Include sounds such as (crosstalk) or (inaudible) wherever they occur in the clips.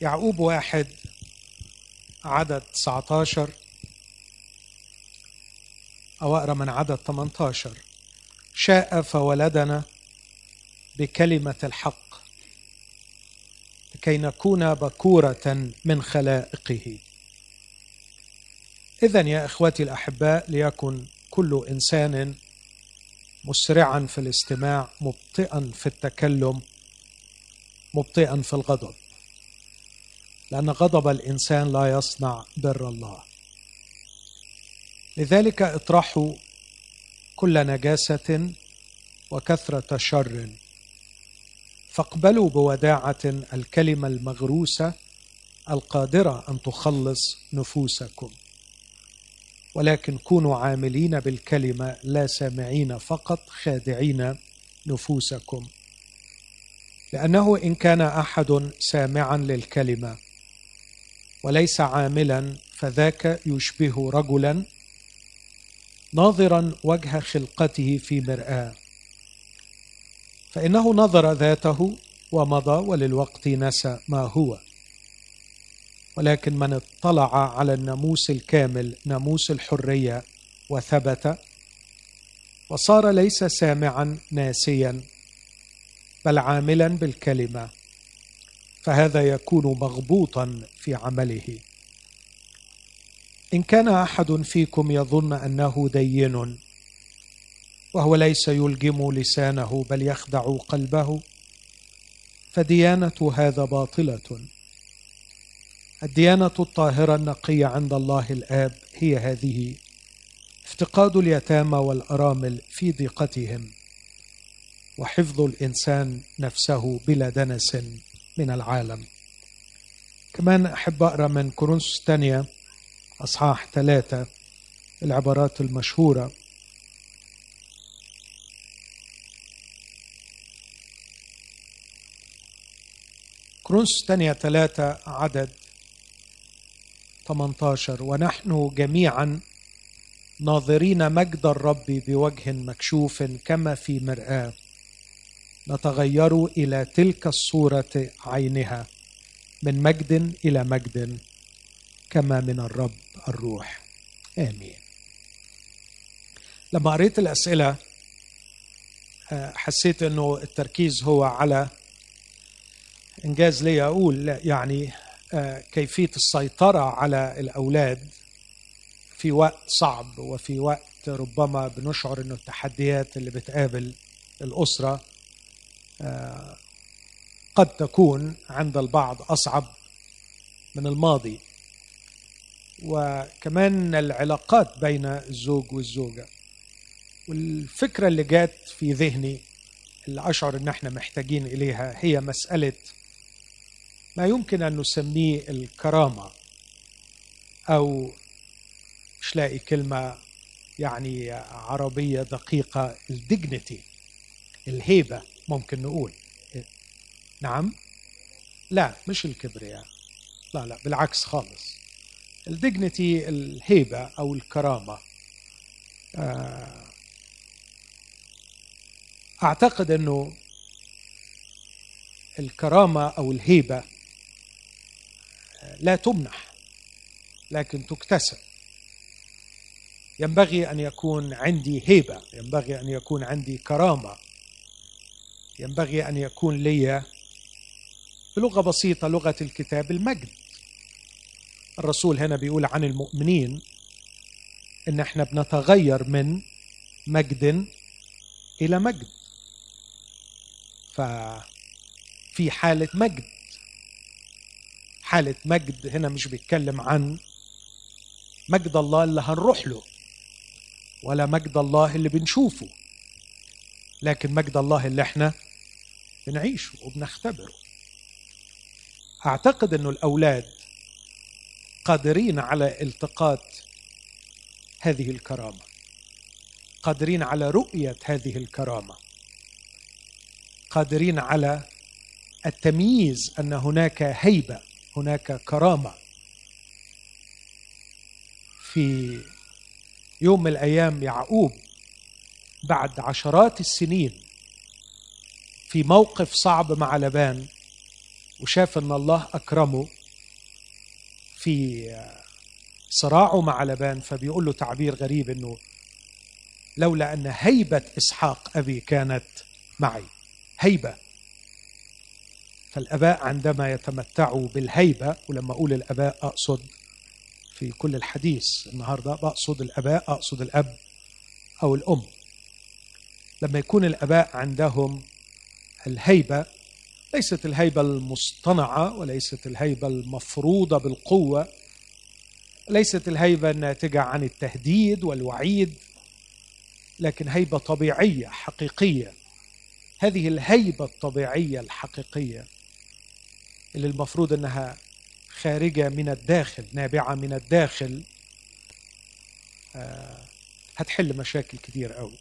يعقوب واحد عدد 19 أو أقرأ من عدد 18 شاء فولدنا بكلمة الحق لكي نكون بكورة من خلائقه. إذا يا إخوتي الأحباء ليكن كل إنسان مسرعا في الاستماع مبطئا في التكلم مبطئا في الغضب. لأن غضب الإنسان لا يصنع بر الله. لذلك اطرحوا كل نجاسة وكثرة شر. فاقبلوا بوداعة الكلمة المغروسة القادرة أن تخلص نفوسكم. ولكن كونوا عاملين بالكلمة لا سامعين فقط خادعين نفوسكم. لأنه إن كان أحد سامعا للكلمة وليس عاملا فذاك يشبه رجلا ناظرا وجه خلقته في مرآة. فإنه نظر ذاته ومضى وللوقت نسى ما هو. ولكن من اطلع على الناموس الكامل ناموس الحرية وثبت وصار ليس سامعا ناسيا بل عاملا بالكلمة. فهذا يكون مغبوطا في عمله. إن كان أحد فيكم يظن أنه دين وهو ليس يلجم لسانه بل يخدع قلبه فديانة هذا باطلة. الديانة الطاهرة النقية عند الله الآب هي هذه افتقاد اليتامى والأرامل في ضيقتهم وحفظ الإنسان نفسه بلا دنس. من العالم. كمان أحب أقرأ من كورنثوس الثانية أصحاح ثلاثة العبارات المشهورة. كرونس الثانية ثلاثة عدد 18 ونحن جميعا ناظرين مجد الرب بوجه مكشوف كما في مرآة. نتغير إلى تلك الصورة عينها من مجد إلى مجد كما من الرب الروح. آمين. لما قريت الأسئلة حسيت إنه التركيز هو على إنجاز لي أقول يعني كيفية السيطرة على الأولاد في وقت صعب وفي وقت ربما بنشعر إنه التحديات اللي بتقابل الأسرة قد تكون عند البعض أصعب من الماضي. وكمان العلاقات بين الزوج والزوجة. والفكرة اللي جات في ذهني اللي أشعر إن إحنا محتاجين إليها هي مسألة ما يمكن أن نسميه الكرامة. أو مش لاقي كلمة يعني عربية دقيقة الديجنتي الهيبة. ممكن نقول. نعم؟ لا مش الكبرياء. لا لا بالعكس خالص. الديجنتي الهيبة أو الكرامة. أعتقد أنه الكرامة أو الهيبة لا تمنح لكن تكتسب. ينبغي أن يكون عندي هيبة ينبغي أن يكون عندي كرامة. ينبغي أن يكون لي بلغة بسيطة لغة الكتاب المجد. الرسول هنا بيقول عن المؤمنين إن إحنا بنتغير من مجد إلى مجد. ففي حالة مجد. حالة مجد هنا مش بيتكلم عن مجد الله اللي هنروح له ولا مجد الله اللي بنشوفه. لكن مجد الله اللي إحنا بنعيشه وبنختبره. أعتقد انه الأولاد قادرين على التقاط هذه الكرامة قادرين على رؤية هذه الكرامة قادرين على التمييز أن هناك هيبة هناك كرامة. في يوم من الأيام يعقوب بعد عشرات السنين في موقف صعب مع لبان وشاف إن الله أكرمه في صراعه مع لبان فبيقول له تعبير غريب إنه لولا أن هيبة إسحاق أبي كانت معي. هيبة. فالأباء عندما يتمتعوا بالهيبة ولما أقول الأباء أقصد في كل الحديث النهارده بقصد الأباء أقصد الأب أو الأم. لما يكون الأباء عندهم الهيبة ليست الهيبة المصطنعة وليست الهيبة المفروضة بالقوة ليست الهيبة الناتجة عن التهديد والوعيد لكن هيبة طبيعية حقيقية. هذه الهيبة الطبيعية الحقيقية اللي المفروض أنها خارجة من الداخل نابعة من الداخل آه هتحل مشاكل كتير قوي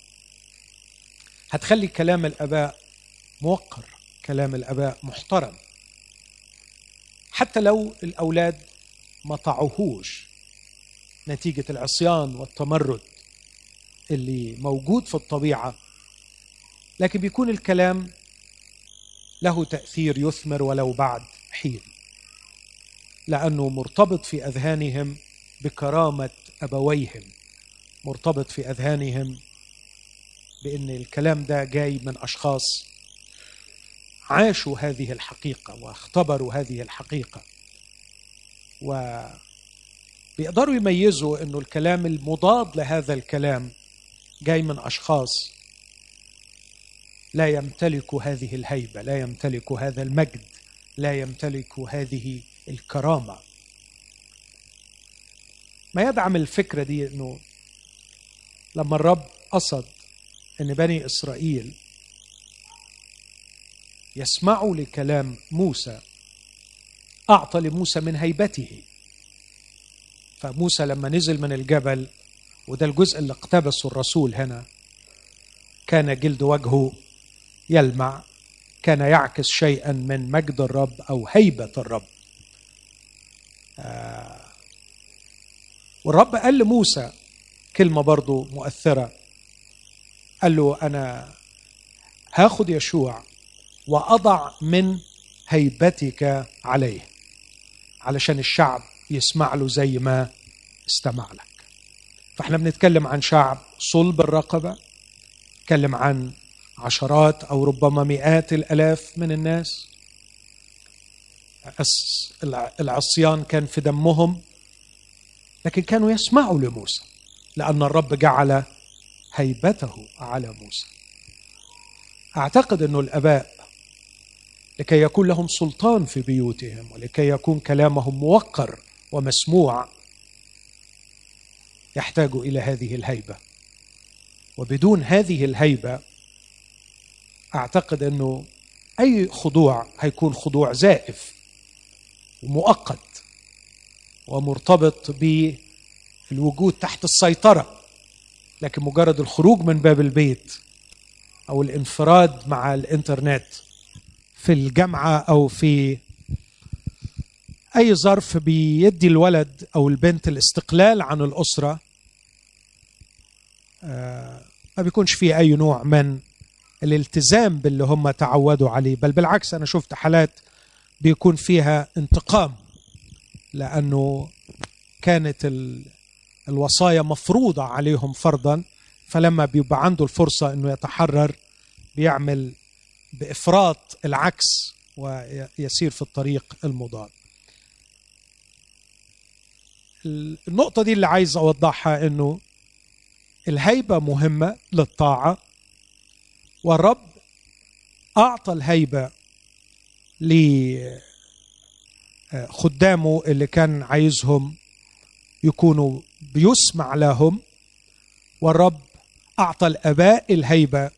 هتخلي كلام الآباء موقر كلام الأباء محترم. حتى لو الأولاد ما طاعوهوش نتيجة العصيان والتمرد اللي موجود في الطبيعة لكن بيكون الكلام له تأثير يثمر ولو بعد حين. لأنه مرتبط في أذهانهم بكرامة أبويهم مرتبط في أذهانهم بأن الكلام ده جاي من أشخاص عاشوا هذه الحقيقة واختبروا هذه الحقيقة. وبيقدروا يميزوا إنه الكلام المضاد لهذا الكلام جاي من أشخاص لا يمتلك هذه الهيبة لا يمتلك هذا المجد لا يمتلك هذه الكرامة. ما يدعم الفكرة دي إنه لما الرب قصد إن بني إسرائيل يسمعوا لكلام موسى. أعطى لموسى من هيبته. فموسى لما نزل من الجبل وده الجزء اللي اقتبسه الرسول هنا كان جلد وجهه يلمع كان يعكس شيئا من مجد الرب أو هيبة الرب. آه والرب قال لموسى كلمة برضو مؤثرة. قال له أنا هاخد يشوع وأضع من هيبتك عليه علشان الشعب يسمع له زي ما استمع لك. فإحنا بنتكلم عن شعب صلب الرقبة نتكلم عن عشرات أو ربما مئات الألاف من الناس. العصيان كان في دمهم لكن كانوا يسمعوا لموسى لأن الرب جعل هيبته على موسى. أعتقد إنه الآباء لكي يكون لهم سلطان في بيوتهم ولكي يكون كلامهم موقر ومسموع. يحتاج إلى هذه الهيبة. وبدون هذه الهيبة أعتقد أنه أي خضوع هيكون خضوع زائف ومؤقت ومرتبط بالوجود تحت السيطرة. لكن مجرد الخروج من باب البيت أو الانفراد مع الإنترنت في الجامعة أو في أي ظرف بيدي الولد أو البنت الاستقلال عن الأسرة آه، ما بيكونش فيه أي نوع من الالتزام باللي هم تعودوا عليه بل بالعكس أنا شفت حالات بيكون فيها انتقام لأنه كانت الوصايا مفروضة عليهم فرضا فلما بيبقى عنده الفرصة إنه يتحرر بيعمل بإفراط العكس ويسير في الطريق المضاد. النقطة دي اللي عايز أوضحها إنه الهيبة مهمة للطاعة والرب أعطى الهيبة لخدامه اللي كان عايزهم يكونوا بيسمع لهم والرب أعطى الأباء الهيبة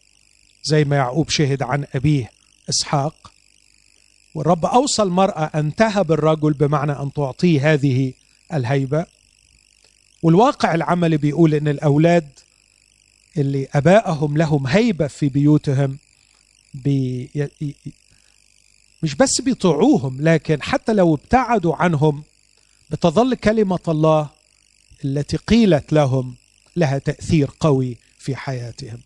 زي ما يعقوب شهد عن أبيه إسحاق. والرب أوصى المرأة أن تهب الرجل بمعنى أن تعطيه هذه الهيبة. والواقع العملي بيقول إن الأولاد اللي أبائهم لهم هيبة في بيوتهم بي مش بس بيطيعوهم لكن حتى لو ابتعدوا عنهم بتظل كلمة الله التي قيلت لهم لها تأثير قوي في حياتهم.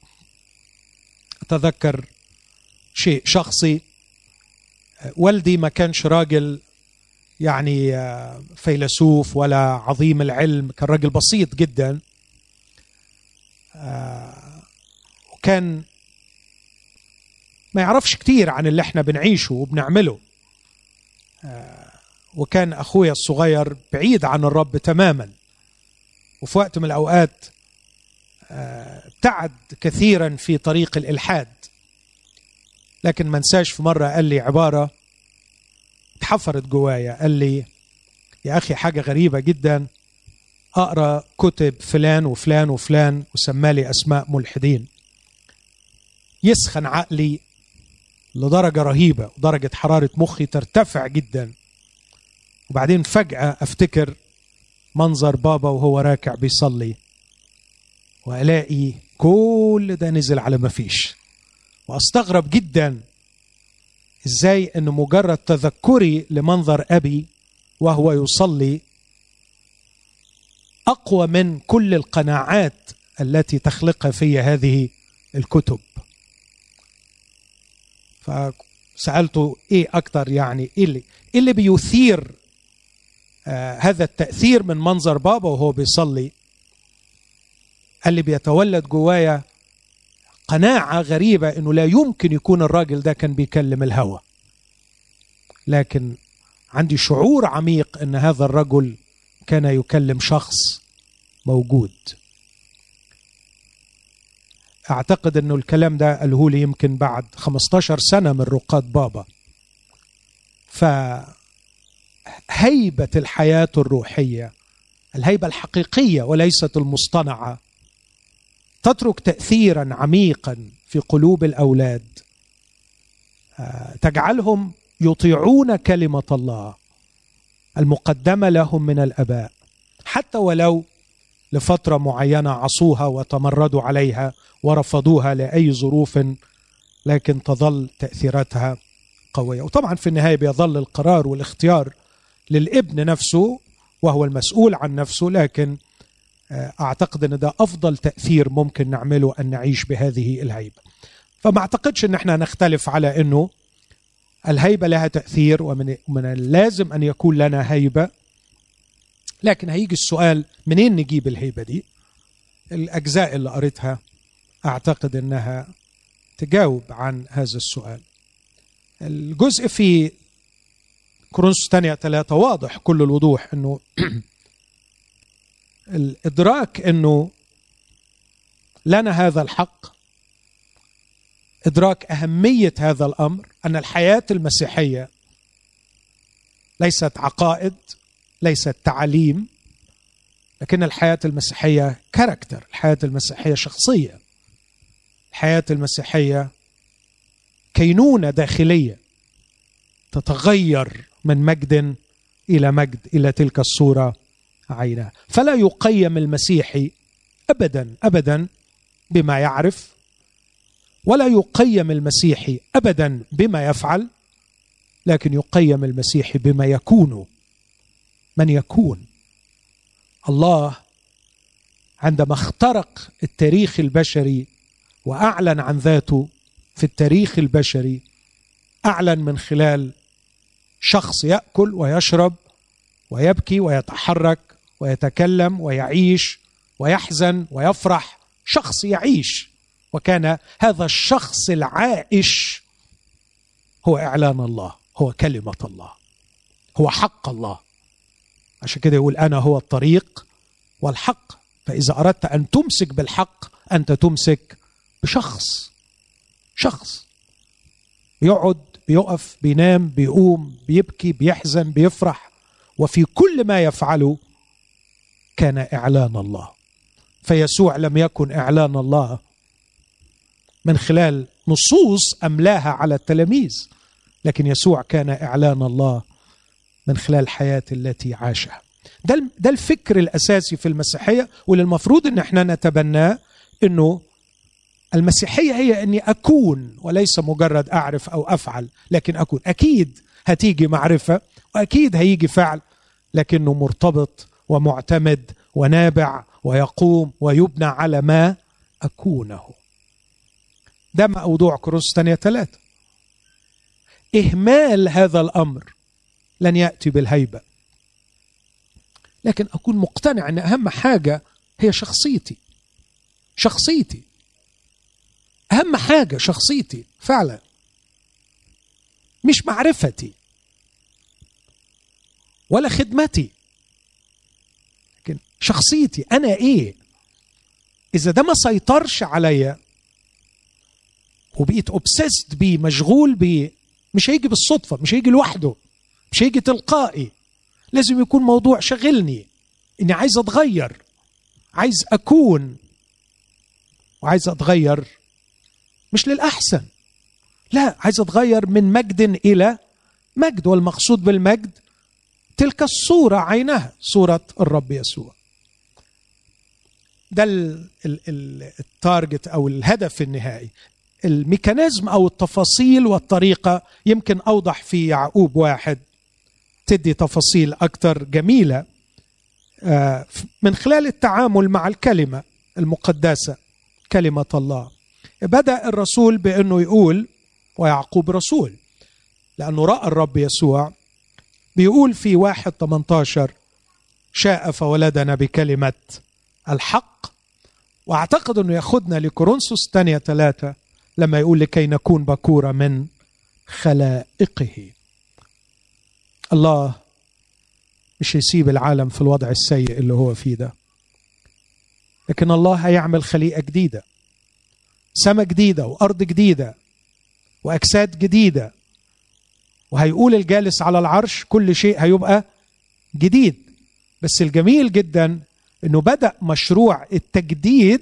أتذكر شيء شخصي. والدي ما كانش راجل يعني فيلسوف ولا عظيم العلم كان راجل بسيط جدا. وكان ما يعرفش كتير عن اللي إحنا بنعيشه وبنعمله. وكان أخويا الصغير بعيد عن الرب تماما. وفي وقت من الأوقات ابتعد كثيرا في طريق الإلحاد. لكن ما انساش في مرة قال لي عبارة اتحفرت جوايا. قال لي يا أخي حاجة غريبة جدا. أقرأ كتب فلان وفلان وفلان وسمالي أسماء ملحدين. يسخن عقلي لدرجة رهيبة ودرجة حرارة مخي ترتفع جدا. وبعدين فجأة أفتكر منظر بابا وهو راكع بيصلي. وألاقي كل ده نزل على ما فيش. وأستغرب جدا إزاي إن مجرد تذكري لمنظر أبي وهو يصلي أقوى من كل القناعات التي تخلقها في هذه الكتب. فسالته إيه أكتر يعني إيه اللي, إيه اللي بيثير آه هذا التأثير من منظر بابا وهو بيصلي؟ قال لي بيتولد جوايا قناعة غريبة إنه لا يمكن يكون الراجل ده كان بيكلم الهوى لكن عندي شعور عميق إن هذا الرجل كان يكلم شخص موجود. أعتقد إنه الكلام ده قاله لي يمكن بعد 15 سنة من رقاد بابا. فهيبة الحياة الروحية الهيبة الحقيقية وليست المصطنعة تترك تاثيرا عميقا في قلوب الأولاد. تجعلهم يطيعون كلمة الله المقدمة لهم من الأباء. حتى ولو لفترة معينة عصوها وتمردوا عليها ورفضوها لأي ظروف لكن تظل تأثيراتها قوية. وطبعا في النهاية بيظل القرار والاختيار للابن نفسه وهو المسؤول عن نفسه لكن أعتقد أن ده أفضل تأثير ممكن نعمله أن نعيش بهذه الهيبة. فما أعتقدش أن إحنا نختلف على إنه الهيبة لها تأثير ومن من اللازم أن يكون لنا هيبة. لكن هيجي السؤال منين نجيب الهيبة دي؟ الأجزاء اللي قريتها أعتقد إنها تجاوب عن هذا السؤال. الجزء في كورنثوس الثانية ثلاثة واضح كل الوضوح إنه (clears throat) الإدراك إنه لنا هذا الحق إدراك أهمية هذا الأمر أن الحياة المسيحية ليست عقائد ليست تعاليم لكن الحياة المسيحية كاركتر الحياة المسيحية شخصية الحياة المسيحية كينونة داخلية تتغير من مجد إلى مجد إلى تلك الصورة عيناه. فلا يقيم المسيحي ابدا ابدا بما يعرف ولا يقيم المسيحي ابدا بما يفعل لكن يقيم المسيحي بما يكون. من يكون؟ الله عندما اخترق التاريخ البشري وأعلن عن ذاته في التاريخ البشري أعلن من خلال شخص يأكل ويشرب ويبكي ويتحرك ويتكلم ويعيش ويحزن ويفرح شخص يعيش. وكان هذا الشخص العائش هو إعلان الله هو كلمة الله هو حق الله. عشان كده يقول أنا هو الطريق والحق. فإذا أردت أن تمسك بالحق أنت تمسك بشخص شخص. بيقعد بيقف بينام بيقوم بيبكي بيحزن بيفرح. وفي كل ما يفعله كان إعلان الله. فيسوع لم يكن إعلان الله من خلال نصوص أملاها على التلاميذ لكن يسوع كان إعلان الله من خلال الحياة التي عاشها. ده ده الفكر الأساسي في المسيحية واللي المفروض إن إحنا نتبناه إنه المسيحية هي إني أكون وليس مجرد أعرف أو أفعل لكن أكون. أكيد هتيجي معرفة وأكيد هيجي فعل لكنه مرتبط ومعتمد ونابع ويقوم ويبنى على ما أكونه. ده موضوع كروس ثانية ثلاثة إهمال هذا الأمر لن يأتي بالهيبة. لكن أكون مقتنع أن أهم حاجة هي شخصيتي. شخصيتي. أهم حاجة شخصيتي فعلا. مش معرفتي. ولا خدمتي. شخصيتي أنا إيه؟ إذا ده ما سيطرش عليا وبقيت اوبسيست بيه مشغول بيه مش هيجي بالصدفة مش هيجي لوحده مش هيجي تلقائي لازم يكون موضوع شغلني إني عايز أتغير عايز أكون وعايز أتغير مش للأحسن لا عايز أتغير من مجد إلى مجد والمقصود بالمجد تلك الصورة عينها صورة الرب يسوع. ده ال target أو الهدف النهائي. ال mechanism أو التفاصيل والطريقة يمكن أوضح في يعقوب واحد تدي تفاصيل أكثر جميلة آه، من خلال التعامل مع الكلمة المقدسة كلمة الله. بدأ الرسول بأنه يقول ويعقوب رسول لأنه رأى الرب يسوع بيقول في واحد 18 شاء فولدنا بكلمة الحق واعتقد انه ياخذنا لكورنثوس الثانية ثلاثة لما يقول لكي نكون بكوره من خلائقه. الله مش يسيب العالم في الوضع السيء اللي هو فيه ده. لكن الله هيعمل خليقة جديدة. سماء جديدة وأرض جديدة وأجساد جديدة. وهيقول الجالس على العرش كل شيء هيبقى جديد. بس الجميل جدا إنه بدأ مشروع التجديد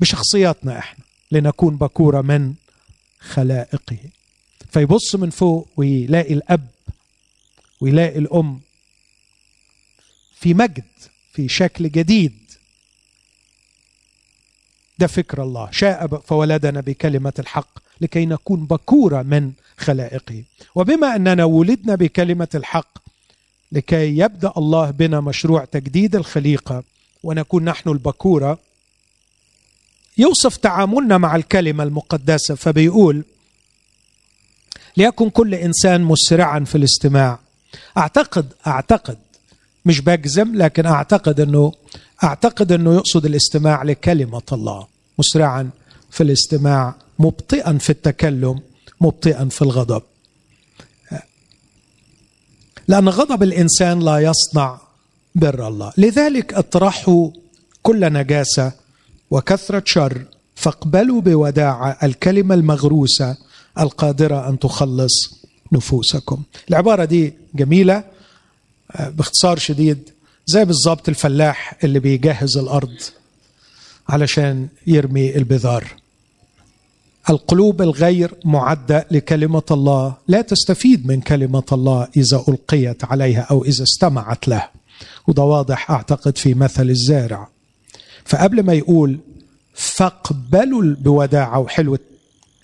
بشخصياتنا إحنا لنكون بكورة من خلائقه. فيبص من فوق ويلاقي الأب ويلاقي الأم في مجد في شكل جديد. ده فكر الله. شاء فولدنا بكلمة الحق لكي نكون بكورة من خلائقه. وبما أننا ولدنا بكلمة الحق لكي يبدأ الله بنا مشروع تجديد الخليقة ونكون نحن البكورة. يوصف تعاملنا مع الكلمة المقدسة فبيقول ليكن كل إنسان مسرعا في الاستماع. أعتقد أعتقد مش بجزم لكن أعتقد إنه أعتقد إنه يقصد الاستماع لكلمة الله. مسرعا في الاستماع مبطئا في التكلم مبطئا في الغضب. لأن غضب الإنسان لا يصنع بر الله. لذلك اطرحوا كل نجاسة وكثرة شر فاقبلوا بوداعه الكلمة المغروسة القادرة أن تخلص نفوسكم. العبارة دي جميلة آه، باختصار شديد زي بالظبط الفلاح اللي بيجهز الأرض علشان يرمي البذار. القلوب الغير معدة لكلمة الله. لا تستفيد من كلمة الله إذا ألقيت عليها أو إذا استمعت له. وده واضح أعتقد في مثل الزارع. فقبل ما يقول فاقبلوا بوداعه وحلوه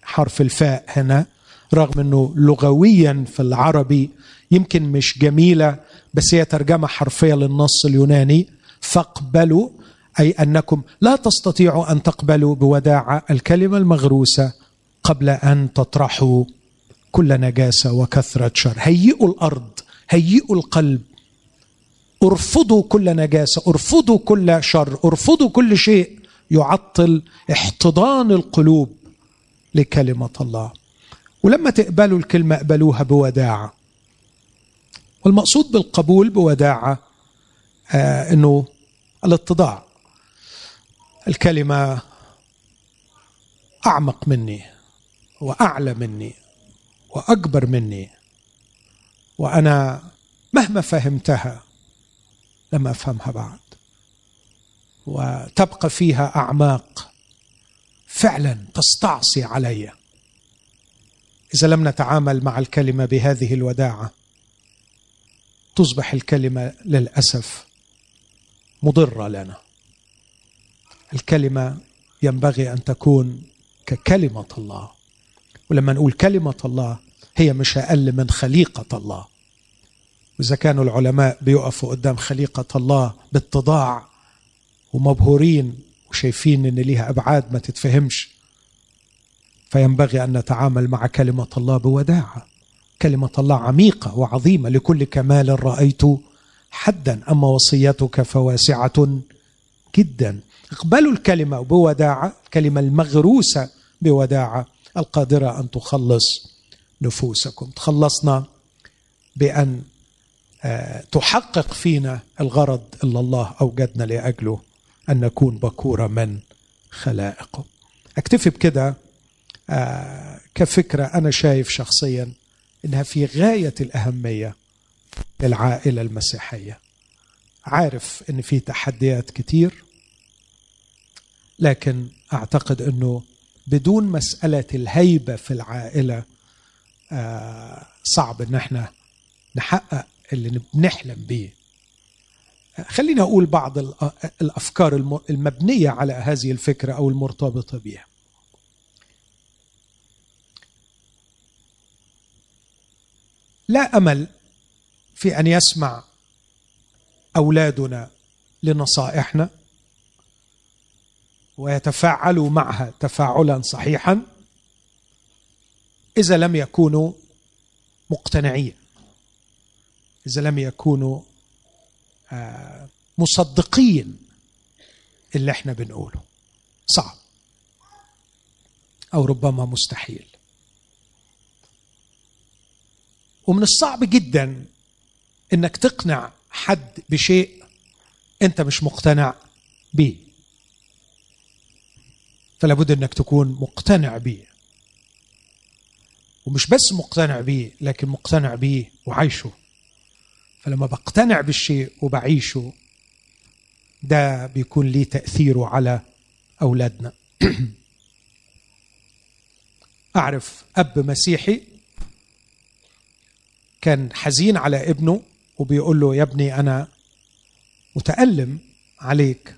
حرف الفاء هنا رغم إنه لغويا في العربي يمكن مش جميلة بس هي ترجمة حرفية للنص اليوناني. فاقبلوا أي أنكم لا تستطيعوا أن تقبلوا بوداعه الكلمة المغروسة قبل أن تطرحوا كل نجاسة وكثرة شر. هيئوا الأرض هيئوا القلب. ارفضوا كل نجاسة ارفضوا كل شر ارفضوا كل شيء يعطل احتضان القلوب لكلمة الله. ولما تقبلوا الكلمة اقبلوها بوداعه والمقصود بالقبول بوداعه آه إنه الاتضاع. الكلمة أعمق مني وأعلى مني وأكبر مني وأنا مهما فهمتها لم أفهمها بعد. وتبقى فيها أعماق فعلا تستعصي علي. إذا لم نتعامل مع الكلمة بهذه الوداعة تصبح الكلمة للأسف مضرة لنا. الكلمة ينبغي أن تكون ككلمة الله. ولما نقول كلمة الله هي مش أقل من خليقة الله. واذا كانوا العلماء بيقفوا قدام خليقة الله باتضاع ومبهورين وشايفين إن ليها أبعاد ما تتفهمش فينبغي أن نتعامل مع كلمة الله بوداعة. كلمة الله عميقة وعظيمة لكل كمال رأيت حدا أما وصيتك فواسعة جدا. اقبلوا الكلمة بوداعة الكلمة المغروسة بوداعة القادرة أن تخلص نفوسكم. تخلصنا بأن آه، تحقق فينا الغرض اللي الله أوجدنا لأجله أن نكون بكورة من خلائقه. أكتفي بكده آه، كفكرة أنا شايف شخصيا إنها في غاية الأهمية للعائلة المسيحية. عارف إن في تحديات كتير لكن أعتقد أنه بدون مسألة الهيبة في العائلة آه، صعب إن إحنا نحقق اللي بنحلم بيه. خليني أقول بعض الأفكار المبنية على هذه الفكرة أو المرتبطة بها لا أمل في أن يسمع أولادنا لنصائحنا. ويتفاعلوا معها تفاعلا صحيحا إذا لم يكونوا مقتنعين. إذا لم يكونوا آه، مصدقين اللي إحنا بنقوله. صعب. أو ربما مستحيل. ومن الصعب جدا إنك تقنع حد بشيء أنت مش مقتنع به. فلا بد انك تكون مقتنع به ومش بس مقتنع به لكن مقتنع به وعايشه. فلما بقتنع بالشيء وبعيشه ده بيكون ليه تأثيره على أولادنا. (clears throat) أعرف أب مسيحي كان حزين على ابنه وبيقول له يا ابني أنا متألم عليك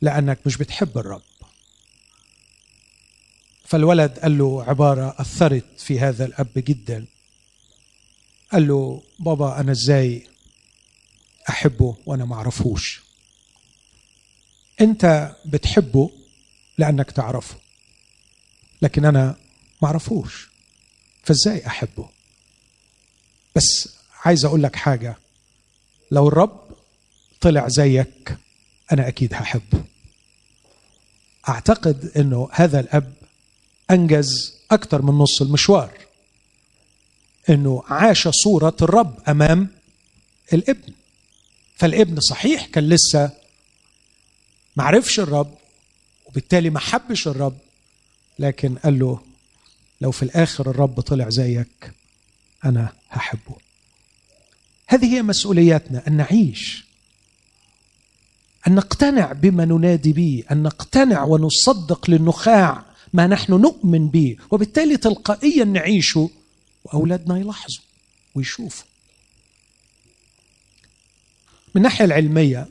لأنك مش بتحب الرب. فالولد قال له عبارة أثرت في هذا الأب جدا. قال له بابا أنا إزاي أحبه وأنا ما اعرفوش أنت بتحبه لأنك تعرفه لكن أنا ما اعرفوش فإزاي أحبه؟ بس عايز أقول لك حاجة لو الرب طلع زيك أنا أكيد هحبه. أعتقد إنه هذا الأب أنجز أكثر من نص المشوار. إنه عاش صورة الرب أمام الابن. فالابن صحيح كان لسه معرفش الرب وبالتالي ما حبش الرب لكن قال له لو في الآخر الرب طلع زيك أنا هحبه. هذه هي مسؤولياتنا أن نعيش أن نقتنع بما ننادي به أن نقتنع ونصدق للنخاع ما نحن نؤمن به وبالتالي تلقائيا نعيشه وأولادنا يلاحظوا ويشوفوا. من الناحية العلمية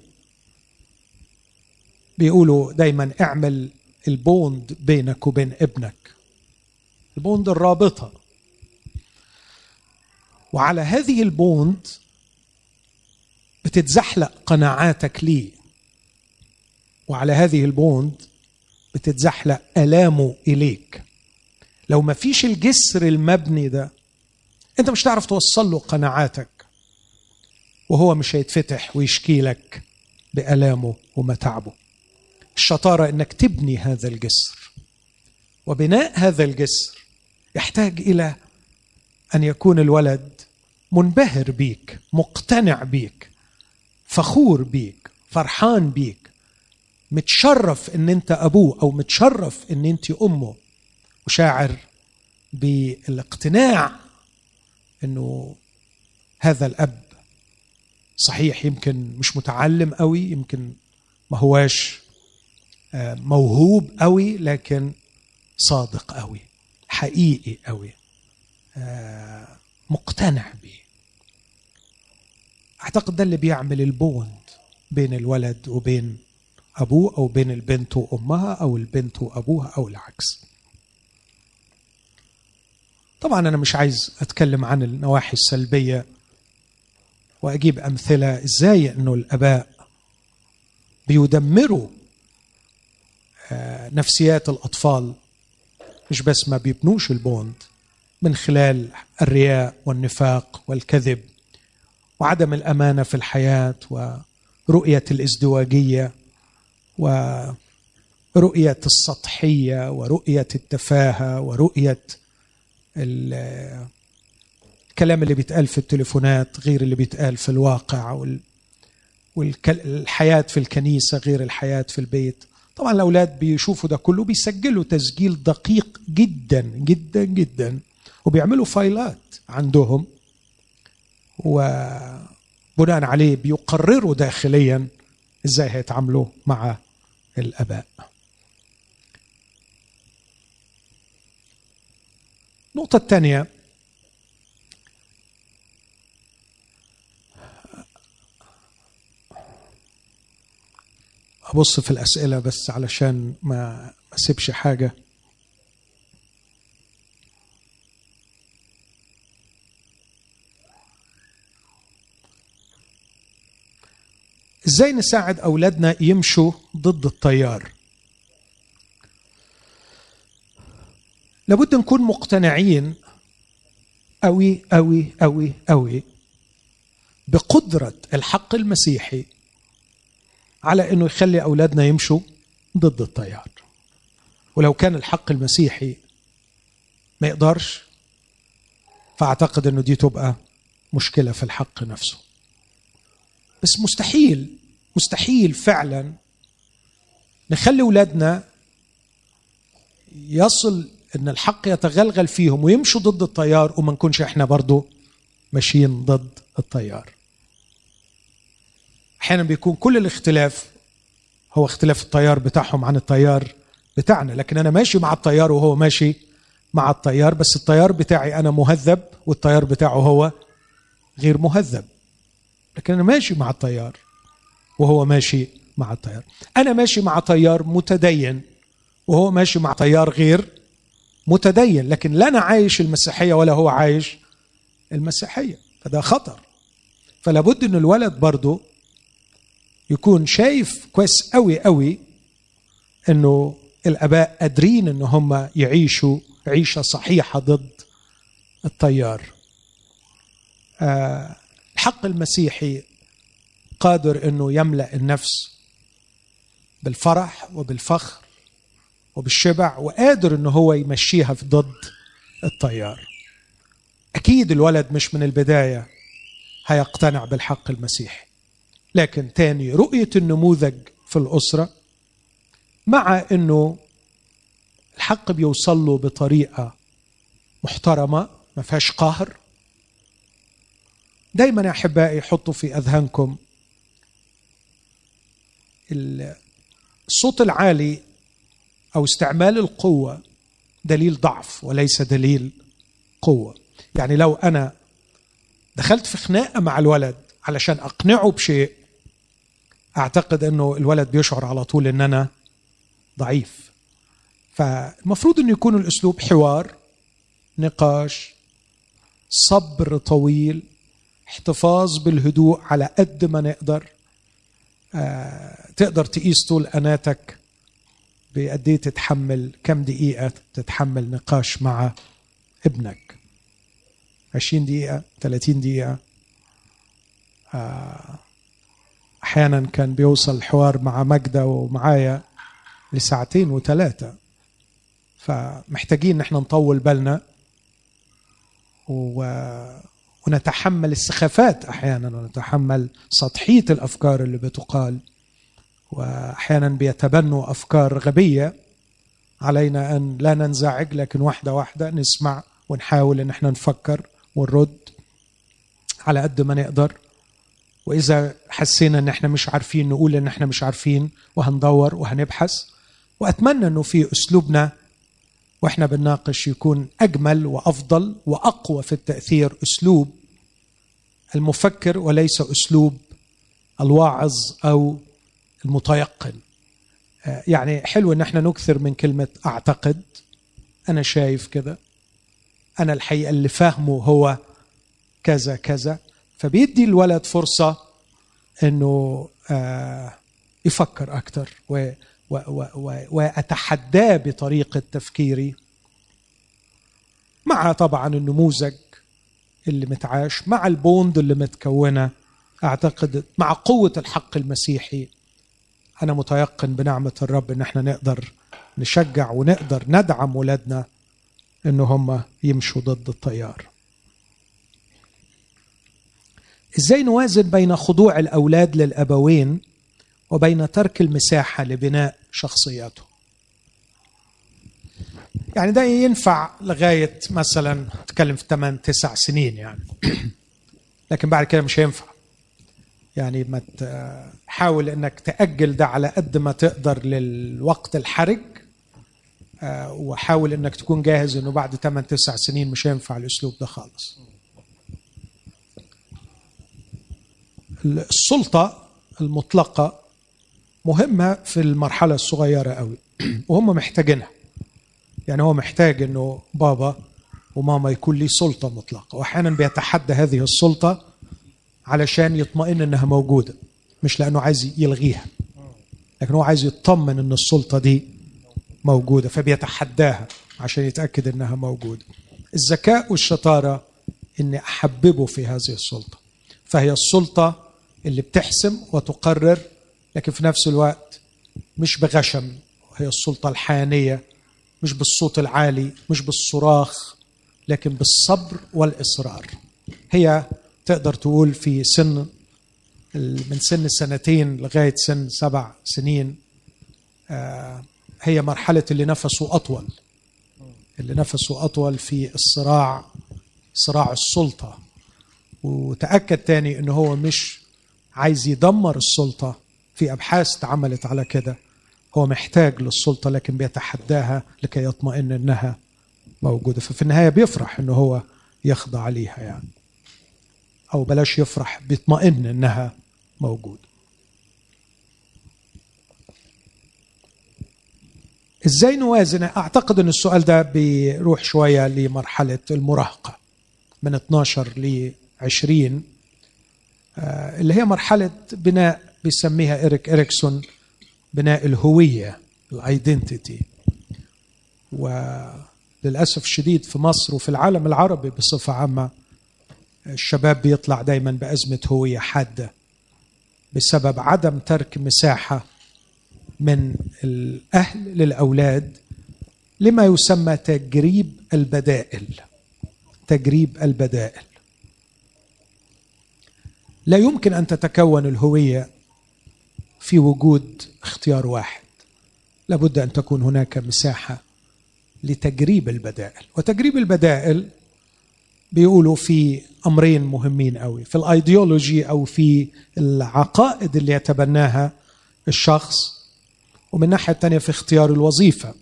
بيقولوا دايما اعمل ال bond بينك وبين ابنك. ال bond الرابطة. وعلى هذه ال bond بتتزحلق قناعاتك ليه وعلى هذه البوند بتتزحلق آلامه إليك. لو ما فيش الجسر المبني ده أنت مش هتعرف توصل له قناعاتك. وهو مش هيتفتح ويشكي لك بآلامه ومتعبه الشطارة إنك تبني هذا الجسر. وبناء هذا الجسر يحتاج إلى أن يكون الولد منبهر بيك مقتنع بيك فخور بيك فرحان بيك متشرف إن أنت أبوه أو متشرف إن أنت أمه. وشاعر بالاقتناع إنه هذا الأب صحيح يمكن مش متعلم قوي يمكن ما هواش آه، موهوب قوي لكن صادق قوي حقيقي قوي آه، مقتنع به أعتقد ده اللي بيعمل البوند بين الولد وبين أبوه أو بين البنت وأمها أو البنت وأبوها أو العكس. طبعا أنا مش عايز أتكلم عن النواحي السلبية وأجيب أمثلة إزاي إنه الأباء بيدمروا آه، نفسيات الأطفال مش بس ما بيبنوش البوند من خلال الرياء والنفاق والكذب وعدم الأمانة في الحياة ورؤية الإزدواجية. ورؤية السطحية ورؤية التفاهة ورؤية الكلام اللي بيتقال في التليفونات غير اللي بيتقال في الواقع والحياة في الكنيسة غير الحياة في البيت. طبعا الأولاد بيشوفوا ده كله بيسجلوا تسجيل دقيق جدا جدا جدا وبيعملوا فايلات عندهم وبناء عليه بيقرروا داخليا إزاي هيتعاملوا مع الأباء. النقطة الثانية. أبص في الأسئلة بس علشان ما أسيبش حاجة. إزاي نساعد أولادنا يمشوا ضد التيار؟ لابد نكون مقتنعين أوي أوي أوي أوي بقدرة الحق المسيحي على أنه يخلي أولادنا يمشوا ضد التيار. ولو كان الحق المسيحي ما يقدرش فأعتقد أنه دي تبقى مشكلة في الحق نفسه. بس مستحيل مستحيل فعلا نخلي أولادنا يصل إن الحق يتغلغل فيهم ويمشوا ضد التيار وما نكونش إحنا برضو ماشيين ضد التيار. أحيانا بيكون كل الاختلاف هو اختلاف التيار بتاعهم عن التيار بتاعنا لكن أنا ماشي مع التيار وهو ماشي مع التيار بس التيار بتاعي أنا مهذب والتيار بتاعه هو غير مهذب لكن أنا ماشي مع التيار. وهو ماشي مع التيار أنا ماشي مع تيار متدين وهو ماشي مع تيار غير متدين لكن لا أنا عايش المسيحية ولا هو عايش المسيحية فده خطر. فلا بد إن الولد برضه يكون شايف كويس قوي قوي إنه الآباء قادرين إن هم يعيشوا عيشة صحيحة ضد التيار آه الحق المسيحي قادر إنه يملأ النفس بالفرح وبالفخر وبالشبع وقادر ان هو يمشيها في ضد التيار أكيد الولد مش من البداية هيقتنع بالحق المسيحي لكن تاني رؤية النموذج في الأسرة مع إنه الحق بيوصل له بطريقة محترمة ما فيهاش قهر. دايما يا أحبائي حطوا في أذهانكم الصوت العالي أو استعمال القوة دليل ضعف وليس دليل قوة. يعني لو أنا دخلت في خناقة مع الولد علشان أقنعه بشيء أعتقد أنه الولد بيشعر على طول إن أنا ضعيف. فالمفروض إنه يكون الأسلوب حوار نقاش صبر طويل احتفاظ بالهدوء على قد ما نقدر. تقدر تقيس طول أناتك بقد إيه تتحمل كم دقيقة تتحمل نقاش مع ابنك؟ 20 دقيقة 30 دقيقة. آه، أحيانا كان بيوصل الحوار مع مجدة ومعايا لساعتين وثلاثة فمحتاجين إن إحنا نطول بالنا. و... ونتحمل السخافات أحيانا ونتحمل سطحية الأفكار اللي بتقال وأحيانا بيتبنوا أفكار غبية. علينا أن لا ننزعج لكن واحدة واحدة نسمع ونحاول إن إحنا نفكر ونرد على قد ما نقدر. وإذا حسينا إن إحنا مش عارفين نقول إن إحنا مش عارفين وهندور وهنبحث. وأتمنى إنه في أسلوبنا وإحنا بنناقش يكون أجمل وأفضل وأقوى في التأثير أسلوب المفكر وليس أسلوب الواعظ أو المتيقن. آه، يعني حلو إن إحنا نكثر من كلمة أعتقد. أنا شايف كذا. أنا الحقيقة اللي فاهمه هو كذا كذا. فبيدي الولد فرصة إنه آه، يفكر أكثر وأتحداه بطريقة تفكيري. مع طبعا النموذج اللي متعاش مع البوند اللي متكونة أعتقد مع قوة الحق المسيحي. أنا متيقن بنعمة الرب إن إحنا نقدر نشجع ونقدر ندعم ولادنا ان هم يمشوا ضد التيار. إزاي نوازن بين خضوع الأولاد للأبوين وبين ترك المساحة لبناء شخصياتهم؟ يعني ده ينفع لغاية مثلا تتكلم في 8 9 سنين يعني. (clears throat) لكن بعد كده مش هينفع. يعني ما تحاول إنك تأجل ده على قد ما تقدر للوقت الحرج آه، وحاول إنك تكون جاهز إنه بعد 8 9 سنين مش هينفع الأسلوب ده خالص. السلطة المطلقة مهمة في المرحلة الصغيرة قوي (clears throat) وهم محتاجينها. يعني هو محتاج إنه بابا وماما يكون لي سلطة مطلقة. وأحيانا بيتحدى هذه السلطة علشان يطمئن إنها موجودة مش لأنه عايز يلغيها لكن هو عايز يطمن إن السلطة دي موجودة فبيتحداها عشان يتأكد إنها موجودة. الذكاء والشطارة إني أحببه في هذه السلطة فهي السلطة اللي بتحسم وتقرر لكن في نفس الوقت مش بغشم هي السلطة الحانية مش بالصوت العالي مش بالصراخ لكن بالصبر والإصرار. هي تقدر تقول في سن من سن سنتين لغاية سن سبع سنين آه، هي مرحلة اللي نفسه أطول. اللي نفسه أطول في الصراع صراع السلطة. وتأكد تاني انه هو مش عايز يدمر السلطة في أبحاث اتعملت على كده. هو محتاج للسلطة لكن بيتحداها لكي يطمئن أنها موجودة. ففي النهاية بيفرح أنه هو يخضع ليها يعني. أو بلاش يفرح بيطمئن أنها موجودة. إزاي نوازن؟ أعتقد إن السؤال ده بيروح شوية لمرحلة المراهقة. من 12 ل 20 اللي هي مرحلة بناء بيسميها إريك إريكسون. بناء الهوية الايدنتيتي وللأسف الشديد في مصر وفي العالم العربي بصفة عامة الشباب بيطلع دايما بأزمة هوية حادة بسبب عدم ترك مساحة من الأهل للأولاد لما يسمى تجريب البدائل. تجريب البدائل. لا يمكن أن تتكون الهوية في وجود اختيار واحد. لابد أن تكون هناك مساحة لتجريب البدائل. وتجريب البدائل بيقولوا في أمرين مهمين قوي في الأيديولوجي أو في العقائد اللي يتبناها الشخص ومن الناحيه الثانية في اختيار الوظيفة.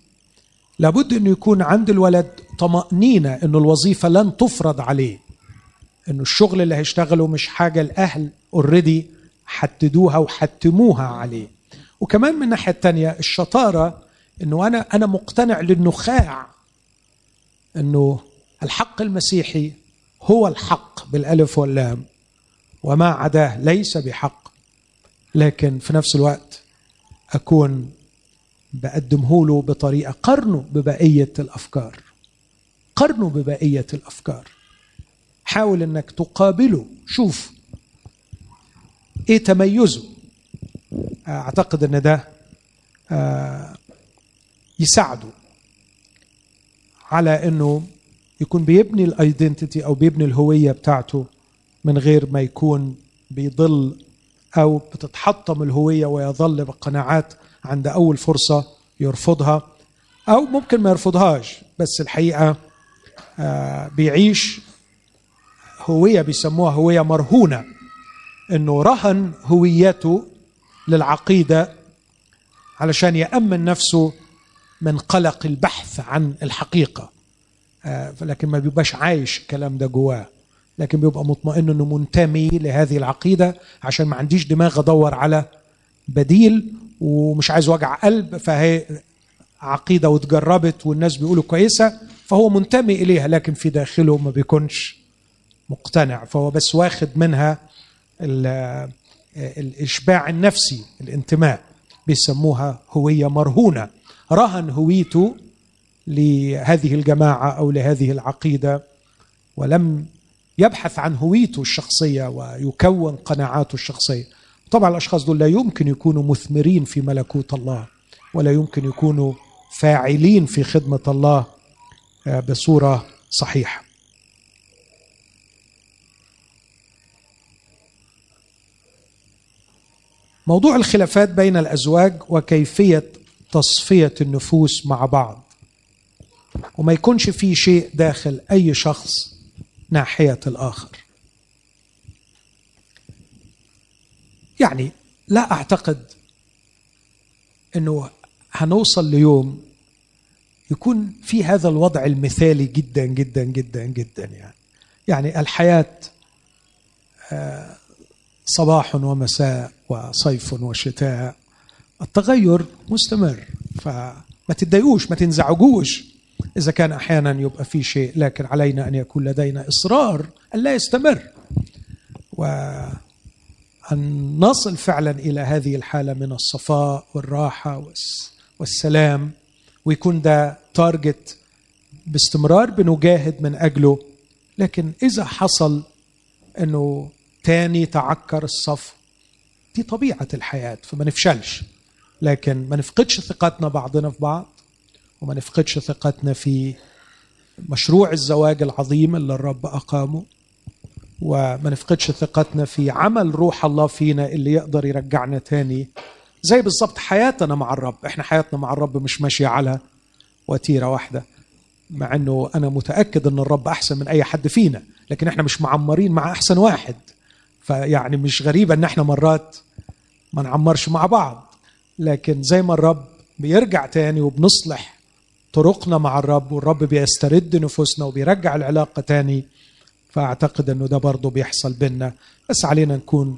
لابد انه يكون عند الولد طمأنينة انه الوظيفة لن تفرض عليه انه الشغل اللي هيشتغله مش حاجة الاهل already حددوها وحتموها عليه. وكمان من الناحيه الثانية الشطارة إنه أنا أنا مقتنع للنخاع إنه الحق المسيحي هو الحق بالألف واللام وما عداه ليس بحق. لكن في نفس الوقت أكون بقدمه له بطريقة قرنه ببقية الأفكار. قرنه ببقية الأفكار. حاول إنك تقابله. شوف إيه تميزه؟ أعتقد أن ده آه، يساعده على إنه يكون بيبني الايدنتيتي أو بيبني الهوية بتاعته من غير ما يكون بيضل أو بتتحطم الهوية ويظل بقناعات عند أول فرصة يرفضها أو ممكن ما يرفضهاش بس الحقيقة آه، بيعيش هوية بيسموها هوية مرهونة. إنه رهن هويته للعقيدة علشان يأمن نفسه من قلق البحث عن الحقيقة. آه، لكن ما بيبقاش عايش الكلام ده جواه. لكن بيبقى مطمئن إنه منتمي لهذه العقيدة عشان ما عنديش دماغ أدور على بديل ومش عايز وجع قلب فهي عقيدة واتجربت والناس بيقولوا كويسة فهو منتمي إليها لكن في داخله ما بيكونش مقتنع فهو بس واخد منها الإشباع النفسي الانتماء بيسموها هوية مرهونة. رهن هويته لهذه الجماعة أو لهذه العقيدة ولم يبحث عن هويته الشخصية ويكون قناعاته الشخصية. طبعا الأشخاص دول لا يمكن يكونوا مثمرين في ملكوت الله ولا يمكن يكونوا فاعلين في خدمة الله آه، بصورة صحيحة. موضوع الخلافات بين الأزواج وكيفية تصفية النفوس مع بعض. وما يكونش في شيء داخل أي شخص ناحية الآخر. يعني لا أعتقد إنه هنوصل ليوم يكون في هذا الوضع المثالي جدا جدا جدا جدا يعني. يعني الحياة آه، صباح ومساء وصيف وشتاء. التغير مستمر فما تتضايقوش ما تنزعجوش. إذا كان أحيانا يبقى في شيء لكن علينا أن يكون لدينا إصرار أن لا يستمر. وأن نصل فعلا إلى هذه الحالة من الصفاء والراحة والسلام. ويكون ده تارجت باستمرار بنجاهد من أجله. لكن إذا حصل إنه تاني تعكر الصف دي طبيعة الحياة فما نفشلش. لكن ما نفقدش ثقتنا بعضنا في بعض وما نفقدش ثقتنا في مشروع الزواج العظيم اللي الرب أقامه وما نفقدش ثقتنا في عمل روح الله فينا اللي يقدر يرجعنا تاني. زي بالظبط حياتنا مع الرب. إحنا حياتنا مع الرب مش ماشية على وتيرة واحدة. مع إنه أنا متأكد إن الرب أحسن من أي حد فينا لكن إحنا مش معمرين مع أحسن واحد. فيعني مش غريبه ان إحنا مرات ما نعمرش مع بعض لكن زي ما الرب بيرجع تاني وبنصلح طرقنا مع الرب والرب بيسترد نفوسنا وبيرجع العلاقة تاني فأعتقد إنه ده برضه بيحصل بينا. بس علينا نكون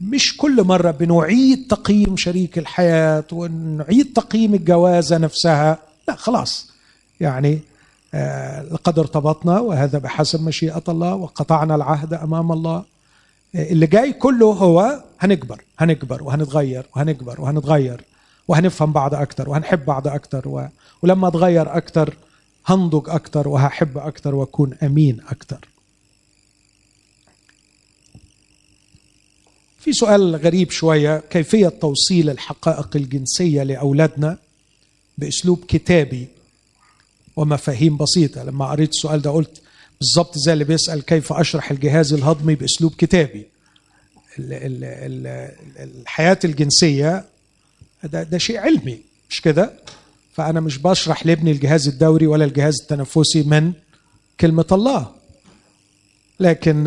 مش كل مرة بنعيد تقييم شريك الحياة ونعيد تقييم الجوازة نفسها. لا خلاص. يعني آه لقد ارتبطنا وهذا بحسب مشيئة الله وقطعنا العهد أمام الله. اللي جاي كله هو هنكبر هنكبر وهنتغير وهنكبر وهنتغير وهنفهم بعض أكتر وهنحب بعض أكتر و... ولما أتغير أكتر هنضج أكتر وهحب أكتر وأكون أمين أكتر. في سؤال غريب شوية كيفية توصيل الحقائق الجنسية لأولادنا بأسلوب كتابي ومفاهيم بسيطة؟ لما قريت السؤال ده قلت بالظبط زي اللي بيسأل كيف أشرح الجهاز الهضمي بأسلوب كتابي. الحياة الجنسية ده, ده شيء علمي مش كده؟ فأنا مش بشرح لابني الجهاز الدوري ولا الجهاز التنفسي من كلمة الله. لكن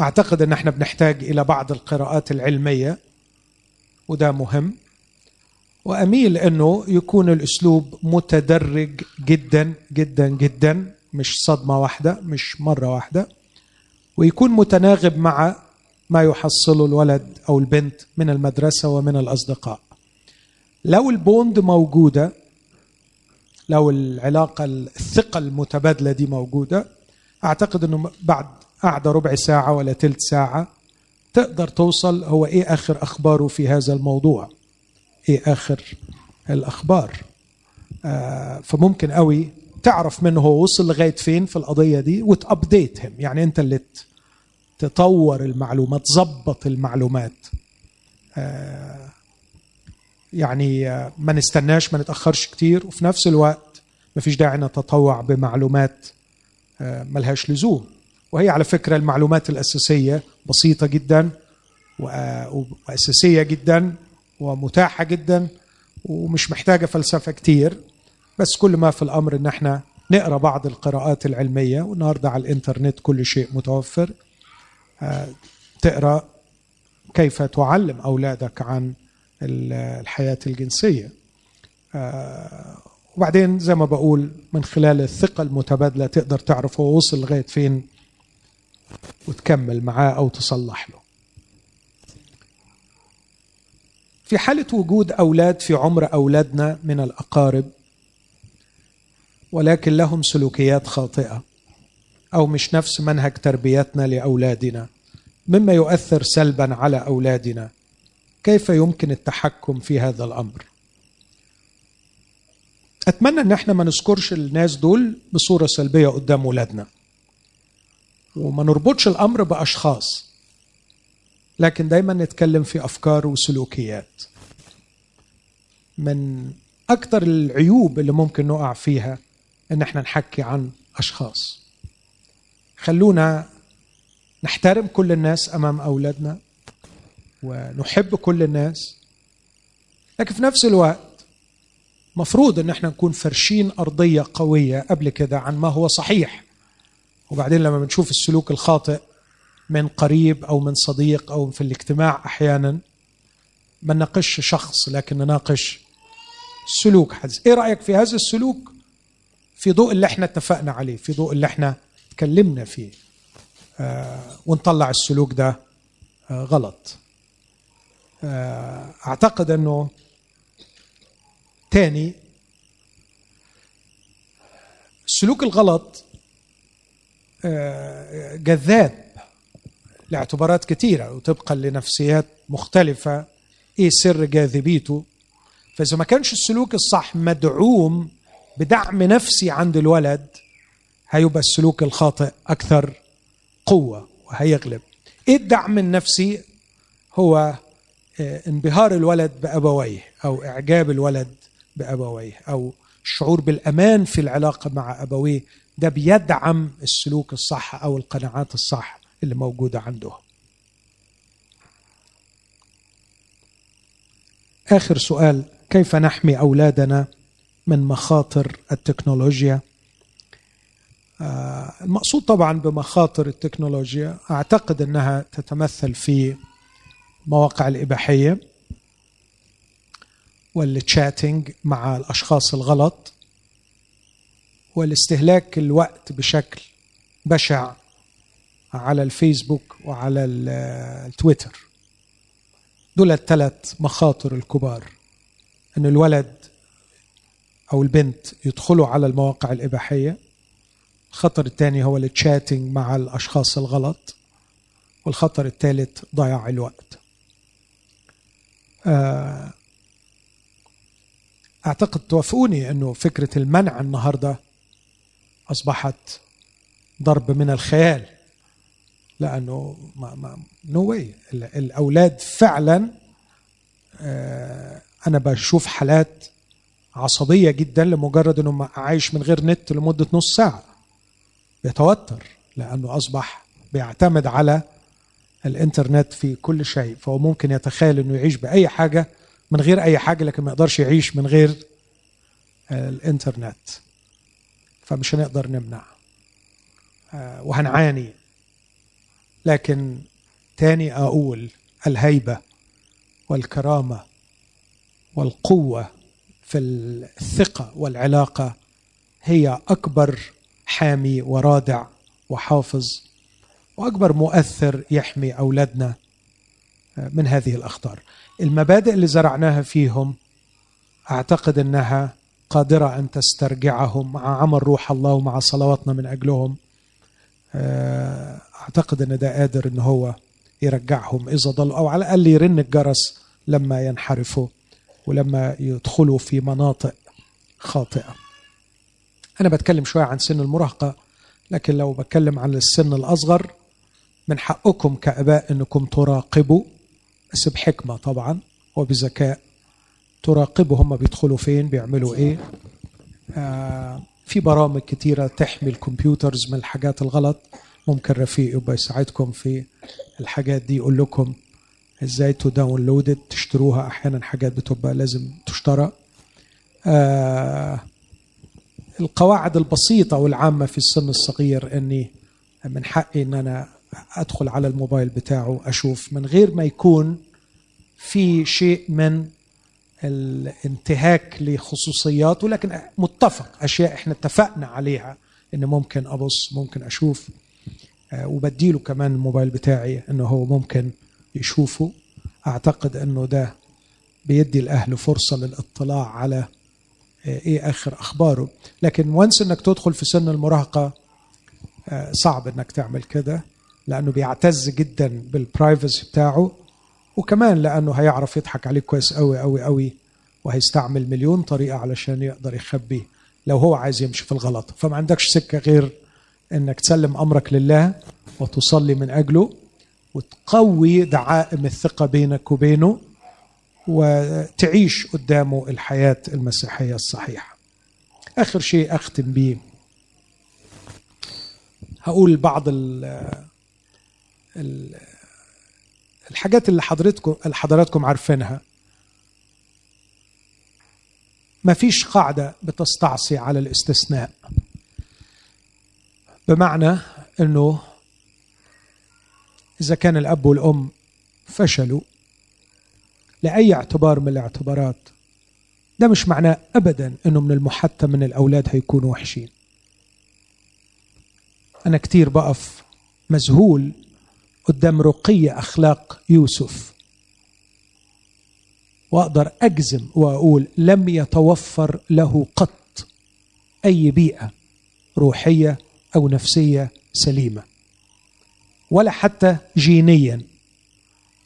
أعتقد أن إحنا بنحتاج إلى بعض القراءات العلمية وده مهم. وأميل أنه يكون الأسلوب متدرج جدا جدا جدا. مش صدمة واحدة مش مرة واحدة ويكون متناغب مع ما يحصله الولد أو البنت من المدرسة ومن الأصدقاء. لو البوند موجودة لو العلاقة الثقة المتبادلة دي موجودة أعتقد أنه بعد قعدة ربع ساعة ولا تلت ساعة تقدر توصل هو إيه آخر أخباره في هذا الموضوع. إيه آخر الأخبار؟ آه فممكن قوي تعرف منه هو وصل لغاية فين في القضية دي وتابديت هم يعني أنت اللي تطور المعلومات تظبط المعلومات. آه يعني آه ما نستناش ما نتأخرش كتير. وفي نفس الوقت ما فيش داعي نتطوع بمعلومات آه ملهاش لزوم. وهي على فكرة المعلومات الأساسية بسيطة جدا وأساسية جدا ومتاحة جدا ومش محتاجة فلسفة كتير. بس كل ما في الأمر إن إحنا نقرأ بعض القراءات العلمية والنهاردة على الإنترنت كل شيء متوفر. آه، تقرأ كيف تعلم أولادك عن الحياة الجنسية. آه، وبعدين زي ما بقول من خلال الثقة المتبادلة تقدر تعرف هو وصل لغاية فين وتكمل معاه أو تصلح له. في حالة وجود أولاد في عمر أولادنا من الأقارب ولكن لهم سلوكيات خاطئة أو مش نفس منهج تربيتنا لأولادنا. مما يؤثر سلبا على أولادنا. كيف يمكن التحكم في هذا الأمر؟ أتمنى أن إحنا ما نذكرش الناس دول بصورة سلبية قدام ولادنا وما نربطش الأمر بأشخاص. لكن دايما نتكلم في أفكار وسلوكيات. من أكثر العيوب اللي ممكن نقع فيها إن إحنا نحكي عن أشخاص. خلونا نحترم كل الناس أمام أولادنا ونحب كل الناس لكن في نفس الوقت مفروض إن إحنا نكون فرشين أرضية قوية قبل كده عن ما هو صحيح. وبعدين لما بنشوف السلوك الخاطئ من قريب أو من صديق أو في الاجتماع أحيانا ما نناقش شخص لكن نناقش سلوك حدث إيه رأيك في هذا السلوك؟ في ضوء اللي إحنا اتفقنا عليه في ضوء اللي إحنا اتكلمنا فيه. آه ونطلع السلوك ده آه غلط. آه أعتقد إنه تاني السلوك الغلط جذاب لاعتبارات كثيرة وطبقا لنفسيات مختلفة إيه سر جاذبيته؟ فإذا ما كانش السلوك الصح مدعوم بدعم نفسي عند الولد هيبقى السلوك الخاطئ أكثر قوة وهيغلب. إيه الدعم النفسي؟ هو انبهار الولد بأبويه أو إعجاب الولد بأبويه أو الشعور بالأمان في العلاقة مع أبويه. ده بيدعم السلوك الصح أو القناعات الصح اللي موجودة عنده. آخر سؤال كيف نحمي أولادنا؟ من مخاطر التكنولوجيا. المقصود طبعا بمخاطر التكنولوجيا أعتقد أنها تتمثل في مواقع الإباحية والتشاتنج مع الأشخاص الغلط والاستهلاك الوقت بشكل بشع على الفيسبوك وعلى التويتر. دول الثلاث مخاطر الكبار. ان الولد أو البنت يدخلوا على المواقع الإباحية. الخطر الثاني هو التشاتنج مع الأشخاص الغلط والخطر الثالث ضياع الوقت. أعتقد توافقوني إنه فكرة المنع النهارده أصبحت ضرب من الخيال لأنه ما ما no way الأولاد فعلا أنا بشوف حالات عصبية جدا لمجرد إنه عايش من غير نت لمدة نص ساعة. بيتوتر لأنه أصبح بيعتمد على الإنترنت في كل شيء. فهو ممكن يتخيل إنه يعيش بأي حاجة من غير أي حاجة لكن ما يقدرش يعيش من غير الإنترنت. فمش هنقدر نمنع وهنعاني. لكن تاني أقول الهيبة والكرامة والقوة في الثقة والعلاقة هي أكبر حامي ورادع وحافظ وأكبر مؤثر يحمي أولادنا من هذه الأخطار. المبادئ اللي زرعناها فيهم أعتقد أنها قادرة أن تسترجعهم مع عمل روح الله ومع صلواتنا من أجلهم. أعتقد أن ده قادر إن هو يرجعهم إذا ضلوا أو على الأقل يرن الجرس لما ينحرفوا. ولما يدخلوا في مناطق خاطئة. أنا بتكلم شوية عن سن المراهقة لكن لو بتكلم عن السن الأصغر من حقكم كأباء إنكم تراقبوا. بس بحكمه طبعا وبذكاء. تراقبوا هم بيدخلوا فين بيعملوا إيه. آه في برامج كتيرة تحمي الكمبيوترز من الحاجات الغلط. ممكن رفيق يبقى يساعدكم في الحاجات دي يقول لكم إزاي تداونلود تشتروها أحيانا حاجات بتبقى لازم تشترى. آه القواعد البسيطة والعامة في السن الصغير إني من حقي إن أنا أدخل على الموبايل بتاعه أشوف. من غير ما يكون في شيء من الانتهاك لخصوصياته لكن متفق أشياء إحنا اتفقنا عليها إن ممكن أبص ممكن أشوف. وبديله كمان الموبايل بتاعي إنه هو ممكن يشوفه. أعتقد أنه ده بيدي الأهل فرصة للاطلاع على إيه آخر أخباره. لكن وانس إنك تدخل في سن المراهقة صعب إنك تعمل كده لأنه بيعتز جدا بالبرايفسي بتاعه وكمان لأنه هيعرف يضحك عليك كويس قوي قوي قوي وهيستعمل مليون طريقة علشان يقدر يخبيه لو هو عايز يمشي في الغلط. فما عندكش سكة غير إنك تسلم أمرك لله وتصلي من أجله. وتقوي دعائم الثقة بينك وبينه وتعيش قدامه الحياة المسيحية الصحيحة. آخر شيء أختم بيه. هقول بعض ال ال الحاجات اللي حضرتكم حضراتكم عارفينها. ما فيش قاعدة بتستعصي على الاستثناء. بمعنى إنه إذا كان الأب والأم فشلوا لأي اعتبار من الاعتبارات؟ ده مش معناه ابدا إنه من المحتم من الأولاد هيكونوا وحشين. أنا كتير بقف مذهول قدام رقي أخلاق يوسف وأقدر أجزم وأقول لم يتوفر له قط أي بيئة روحية أو نفسية سليمة. ولا حتى جينيا.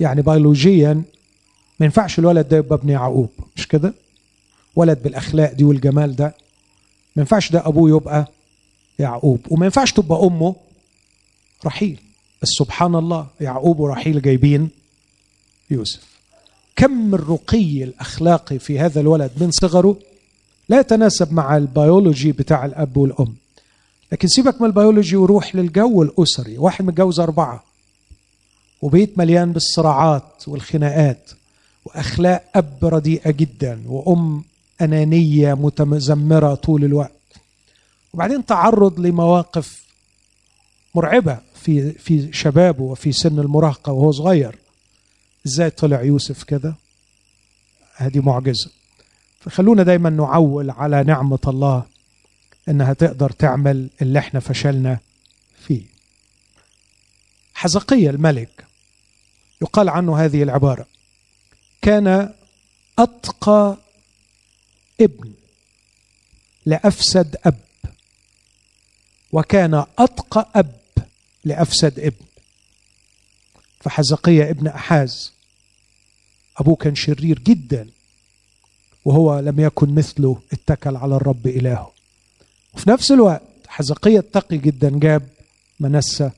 يعني بيولوجيا ما ينفعش الولد ده يبقى ابن يعقوب مش كده؟ ولد بالأخلاق دي والجمال ده ما ينفعش ده أبوه يبقى يعقوب وما ينفعش تبقى أمه رحيل. بس سبحان الله يعقوب ورحيل جايبين يوسف. كم الرقي الأخلاقي في هذا الولد من صغره لا يتناسب مع البيولوجي بتاع الأب والأم؟ لكن سيبك من البيولوجي وروح للجو الاسري واحد متجوز أربعة. وبيت مليان بالصراعات والخناقات وأخلاق أب رديئة جدا وأم أنانية متزمره طول الوقت. وبعدين تعرض لمواقف مرعبة في في شبابه وفي سن المراهقة وهو صغير. إزاي طلع يوسف كده؟ هذه معجزة. فخلونا دايما نعول على نعمة الله. إنها تقدر تعمل اللي إحنا فشلنا فيه. حزقية الملك يقال عنه هذه العبارة. كان أتقى ابن لأفسد أب. وكان أتقى أب لأفسد ابن. فحزقية ابن أحاز أبوه كان شرير جدا وهو لم يكن مثله اتكل على الرب إلهه. وفي نفس الوقت حزقية التقي جدا جاب منسى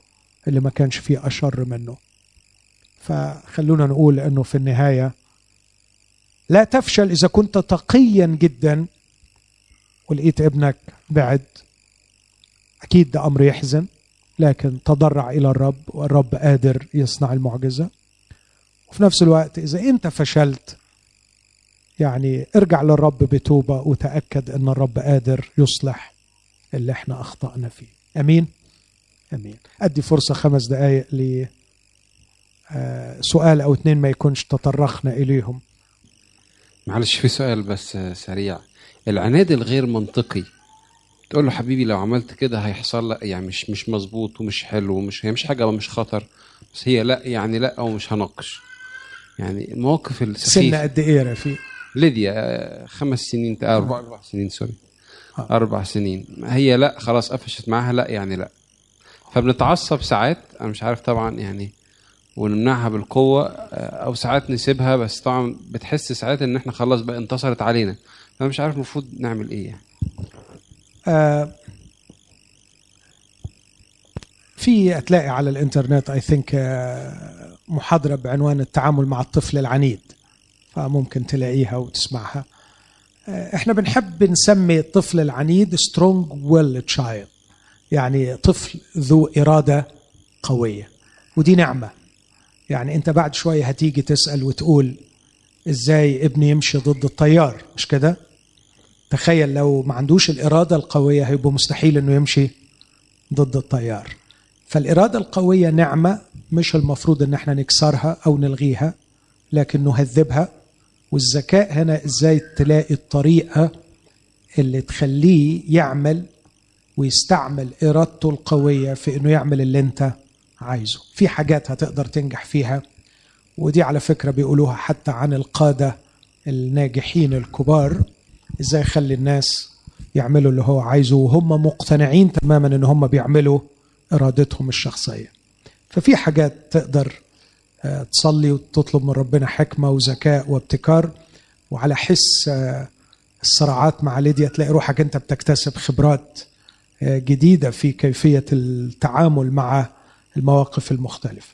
اللي ما كانش فيه أشر منه. فخلونا نقول أنه في النهاية لا تفشل إذا كنت تقيا جدا ولقيت ابنك بعد. أكيد ده أمر يحزن لكن تضرع إلى الرب والرب قادر يصنع المعجزة. وفي نفس الوقت إذا أنت فشلت يعني ارجع للرب بتوبة وتأكد أن الرب قادر يصلح. اللي إحنا أخطأنا فيه. أمين؟ أمين. أدي فرصة خمس دقايق ل سؤال أو اتنين ما يكونش تطرقنا إليهم. معلش في سؤال بس سريع. العناد الغير منطقي تقول له حبيبي لو عملت كده هيحصل لك يعني مش مش مظبوط ومش حلو ومش هي مش حاجة مش خطر بس هي لا يعني لا ومش هناقش. يعني المواقف سن السخيفه قد إيه يا رفيق؟ ليديا آه، خمس سنين آه، أربع أربع سنين سوري. أربع سنين. هي لا خلاص قفشت معاها لا يعني لا. فبنتعصب ساعات أنا مش عارف طبعا يعني ونمنعها بالقوة آه، أو ساعات نسيبها بس طبعا بتحس ساعات إن إحنا خلاص بقى انتصرت علينا. فأنا مش عارف المفروض نعمل إيه يعني. آه، في هتلاقي على الإنترنت I think محاضرة بعنوان التعامل مع الطفل العنيد. فممكن تلاقيها وتسمعها. آه، إحنا بنحب نسمي الطفل العنيد strong-willed child يعني طفل ذو إرادة قوية. ودي نعمة. يعني أنت بعد شوية هتيجي تسأل وتقول إزاي ابني يمشي ضد التيار مش كده؟ تخيل لو ما عندوش الإرادة القوية هيبقى مستحيل إنه يمشي ضد التيار فالإرادة القوية نعمة مش المفروض إن إحنا نكسرها أو نلغيها لكن نهذبها والذكاء هنا إزاي تلاقي الطريقة اللي تخليه يعمل ويستعمل إرادته القوية في إنه يعمل اللي أنت عايزه. في حاجات هتقدر تنجح فيها ودي على فكرة بيقولوها حتى عن القادة الناجحين الكبار إزاي يخلي الناس يعملوا اللي هو عايزه وهم مقتنعين تماما إن هم بيعملوا إرادتهم الشخصية. ففي حاجات تقدر تصلي وتطلب من ربنا حكمة وذكاء وابتكار. وعلى حس آه، الصراعات مع ليديا تلاقي روحك انت بتكتسب خبرات آه، جديدة في كيفية التعامل مع المواقف المختلفة.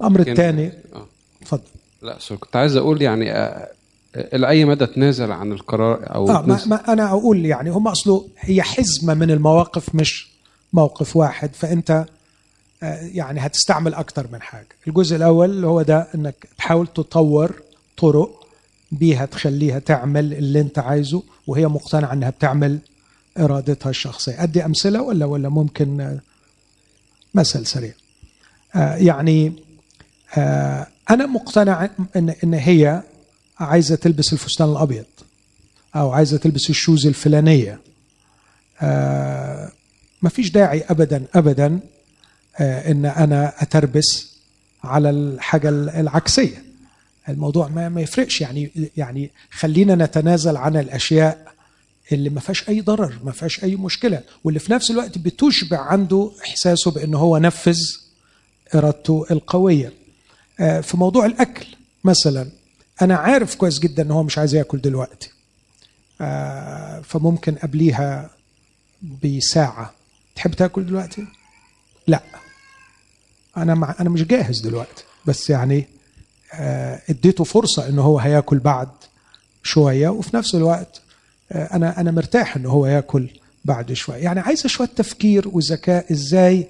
الامر الثاني آه. اتفضل. لا سوري كنت عايز أقول يعني آه، آه، لأي مدى تنازل عن القرار أو آه ما, ما أنا أقول يعني هم أصله هي حزمة من المواقف مش موقف واحد. فأنت آه، يعني هتستعمل أكتر من حاجة. الجزء الأول اللي هو ده إنك تحاول تطور طرق بيها تخليها تعمل اللي أنت عايزه وهي مقتنعة إنها بتعمل إرادتها الشخصية. أدي أمثلة ولا ولا ممكن آه، مثل سريع؟ آه، يعني آه، أنا مقتنع ان إن هي عايزة تلبس الفستان الأبيض أو عايزة تلبس الشوز الفلانية. آه مفيش داعي ابدا ابدا آه إن أنا أتربس على الحاجة العكسية. الموضوع ما, ما يفرقش. يعني يعني خلينا نتنازل عن الأشياء اللي ما فيهاش أي ضرر ما فيهاش أي مشكلة واللي في نفس الوقت بتشبع عنده إحساسه بإن هو نفذ إرادته القوية. آه في موضوع الأكل مثلا أنا عارف كويس جدا إن هو مش عايز ياكل دلوقتي. آه، فممكن قبليها بساعة. تحب تاكل دلوقتي؟ لا. أنا مع أنا مش جاهز دلوقتي. بس يعني آه، اديته فرصة إن هو هياكل بعد شوية وفي نفس الوقت آه، أنا أنا مرتاح إن هو ياكل بعد شوية. يعني عايزه شوية تفكير وذكاء إزاي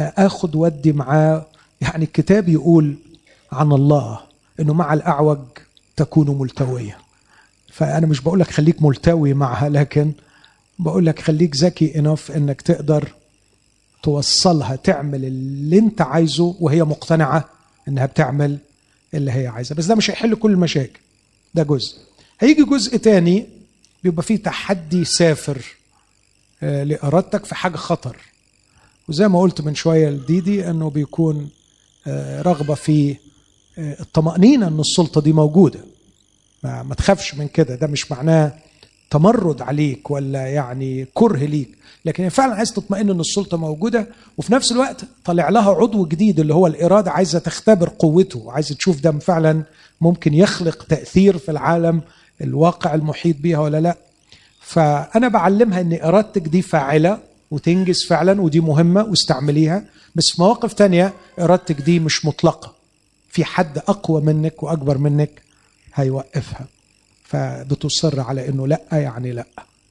آه، آخد ودي معاه. يعني الكتاب يقول عن الله إنه مع الأعوج تكون ملتوية. فأنا مش بقول لك خليك ملتوي معها لكن بقول لك خليك ذكي انف إنك تقدر توصلها تعمل اللي انت عايزه وهي مقتنعة انها بتعمل اللي هي عايزة. بس ده مش هيحل كل المشاكل. ده جزء. هيجي جزء تاني بيبقى فيه تحدي سافر آه، لإرادتك في حاجة خطر. وزي ما قلت من شوية لديدي إنه بيكون آه، رغبة في آه، الطمأنينة إن السلطة دي موجودة. ما, ما تخافش من كده. ده مش معناه تمرد عليك ولا يعني كره ليك. لكن هي فعلا عايز تطمئن إن السلطة موجودة وفي نفس الوقت طلع لها عضو جديد اللي هو الإرادة عايزة تختبر قوته عايزة تشوف ده فعلا ممكن يخلق تأثير في العالم الواقع المحيط بيها ولا لأ. فأنا بعلمها إن إرادتك دي فاعلة وتنجز فعلا ودي مهمة واستعمليها. بس في مواقف تانية إرادتك دي مش مطلقة. في حد أقوى منك وأكبر منك هيوقفها. فبتصر على إنه لأ يعني لأ.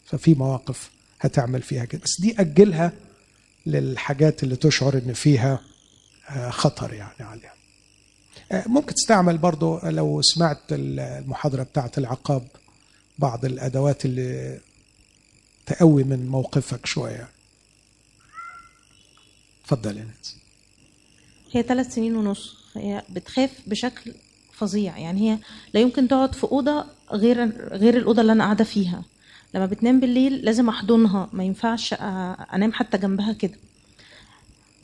ففي مواقف هتعمل فيها كده. بس دي أجلها للحاجات اللي تشعر إن فيها آه، خطر يعني عليها. آه، ممكن تستعمل برضو لو سمعت المحاضرة بتاعت العقاب بعض الأدوات اللي تقوي من موقفك شوية. اتفضل يا ناس. هي ثلاث سنين ونص. هي بتخاف بشكل فظيع. يعني هي لا يمكن تقعد في أوضة غير غير الأوضة اللي أنا قاعدة فيها. لما بتنام بالليل لازم أحضنها ما ينفعش أ- أنام حتى جنبها كده.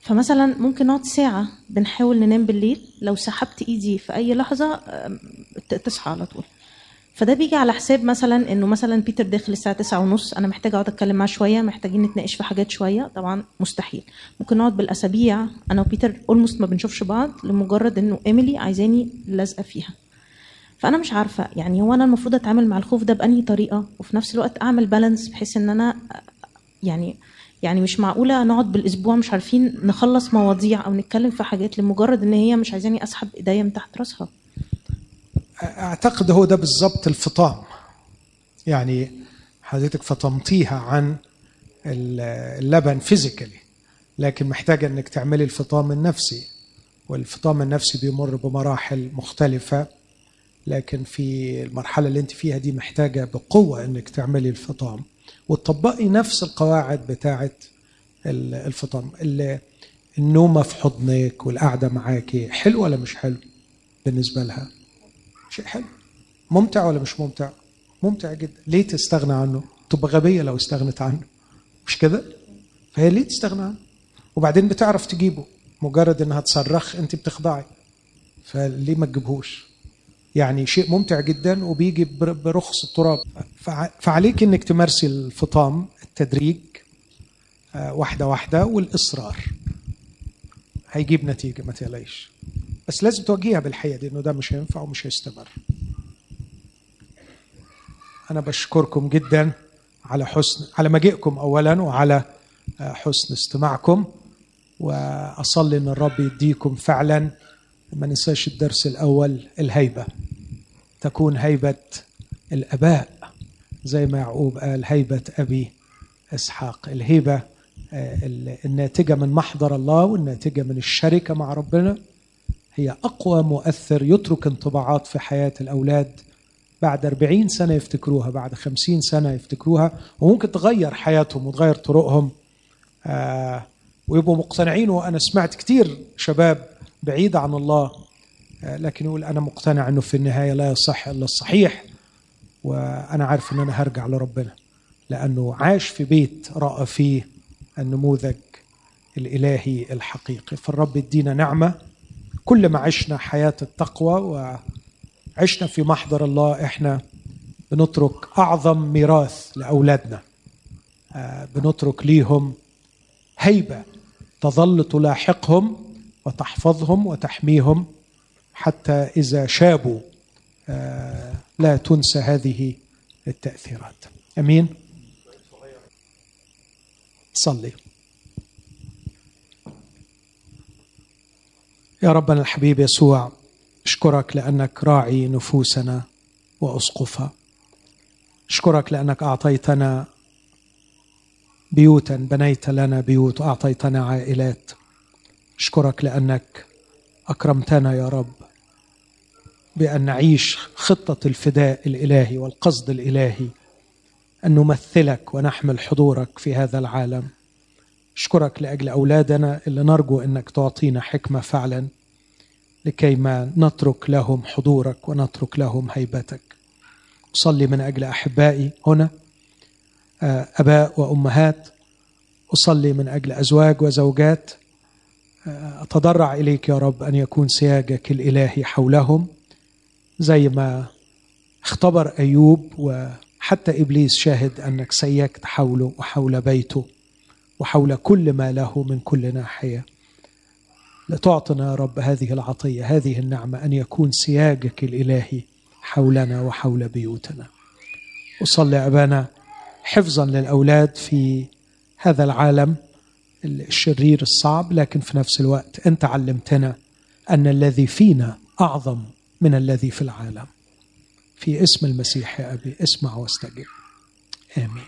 فمثلا ممكن نقعد ساعة بنحاول ننام بالليل لو سحبت إيدي في أي لحظة تصحى على طول. فده بيجي على حساب مثلا إنه مثلا بيتر داخل الساعة تسعة ونص أنا محتاجة أقعد أتكلم معاه شوية محتاجين نتناقش في حاجات شوية طبعا مستحيل. ممكن نقعد بالأسابيع أنا وبيتر almost ما بنشوفش بعض لمجرد إنه ايميلي عايزاني لازقة فيها. فأنا مش عارفة يعني هو أنا المفروض أتعامل مع الخوف ده بأنهي طريقة؟ وفي نفس الوقت أعمل بالانس بحيث إن أنا يعني يعني مش معقولة نقعد بالأسبوع مش عارفين نخلص مواضيع أو نتكلم في حاجات لمجرد إن هي مش عايزاني أسحب إيديا من تحت راسها. أعتقد هو ده بالظبط الفطام. يعني حضرتك فطمتيها عن اللبن فيزيكالي لكن محتاجة إنك تعملي الفطام النفسي والفطام النفسي بيمر بمراحل مختلفة. لكن في المرحلة اللي انت فيها دي محتاجة بقوة انك تعملي الفطام. وتطبقي نفس القواعد بتاعه الفطام. ال- النومة في حضنك والقعدة معاكي حلو ولا مش حلو بالنسبة لها؟ شيء حلو. ممتع ولا مش ممتع؟ ممتع جدا. ليه تستغنى عنه؟ تبقى غبية لو استغنت عنه. مش كده؟ فهي ليه تستغنى عنه؟ وبعدين بتعرف تجيبه. مجرد انها تصرخ انت بتخضعي. فليه ما تجيبهوش؟ يعني شيء ممتع جدا وبيجي بر- برخص التراب. فع- فعليك إنك تمارسي الفطام التدريج آه، واحدة واحدة والإصرار. هيجيب نتيجة ما تقلقيش. بس لازم توجهها بالحقيقة دي إنه ده مش هينفع ومش هيستمر. أنا بشكركم جدا على حسن على مجيئكم أولا وعلى حسن استماعكم. وأصلي أن الرب يديكم فعلا ما ننساش الدرس الأول الهيبة. تكون هيبة الآباء زي ما يعقوب قال هيبة أبي إسحاق. الهيبة الناتجة من محضر الله والناتجة من الشركة مع ربنا. هي أقوى مؤثر يترك انطباعات في حياة الأولاد. بعد 40 سنة يفتكروها بعد 50 سنة يفتكروها وممكن تغير حياتهم وتغير طرقهم. آه ويبقوا مقتنعين وأنا سمعت كتير شباب بعيد عن الله آه لكن يقول أنا مقتنع أنه في النهاية لا يصح إلا الصحيح وأنا عارف أن أنا هرجع لربنا لأنه عاش في بيت رأى فيه النموذج الإلهي الحقيقي. فالرب يدينا نعمة كل ما عشنا حياة التقوى وعشنا في محضر الله إحنا بنترك أعظم ميراث لأولادنا بنترك ليهم هيبة تظل تلاحقهم وتحفظهم وتحميهم حتى إذا شابوا لا تنسى هذه التأثيرات. أمين؟ صلي. يا ربنا الحبيب يسوع اشكرك لأنك راعي نفوسنا وأسقفها. اشكرك لأنك أعطيتنا بيوتا بنيت لنا بيوت وأعطيتنا عائلات. أشكرك لأنك أكرمتنا يا رب بأن نعيش خطة الفداء الإلهي والقصد الإلهي أن نمثلك ونحمل حضورك في هذا العالم. أشكرك لأجل أولادنا اللي نرجو إنك تعطينا حكمة فعلا لكي ما نترك لهم حضورك ونترك لهم هيبتك. أصلي من أجل أحبائي هنا أباء وأمهات. أصلي من أجل أزواج وزوجات. أتضرع إليك يا رب أن يكون سياجك الإلهي حولهم زي ما اختبر أيوب وحتى إبليس شاهد أنك سيجت حوله وحول بيته وحول كل ما له من كل ناحية. لتعطنا يا رب هذه العطية هذه النعمة أن يكون سياجك الإلهي حولنا وحول بيوتنا. أصلي أبانا حفظا للأولاد في هذا العالم. الشرير الصعب لكن في نفس الوقت أنت علمتنا أن الذي فينا أعظم من الذي في العالم. في اسم المسيح يا أبي اسمع واستجب. آمين.